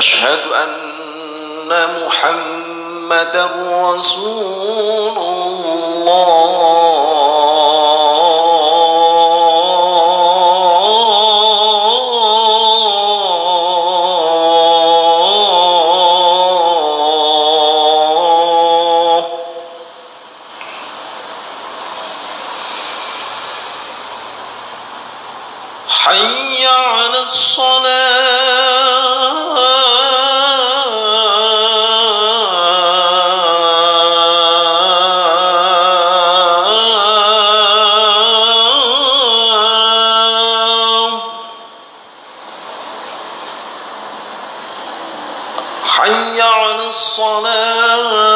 أشهد أن محمدا رسول الله. حي على الصلاة. حي على الصلاة.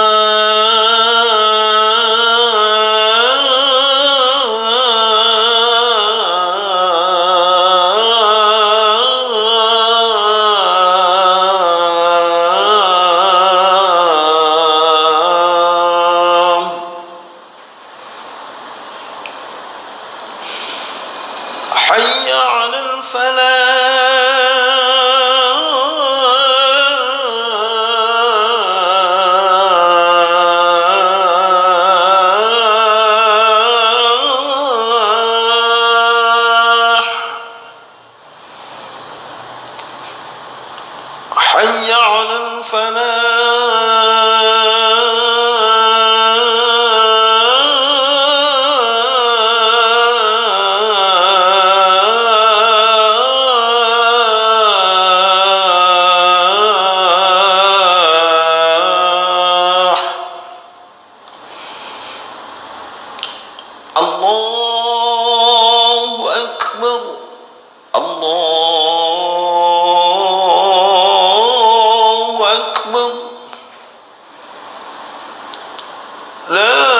حي على الفلاح. حي على الفلاح 人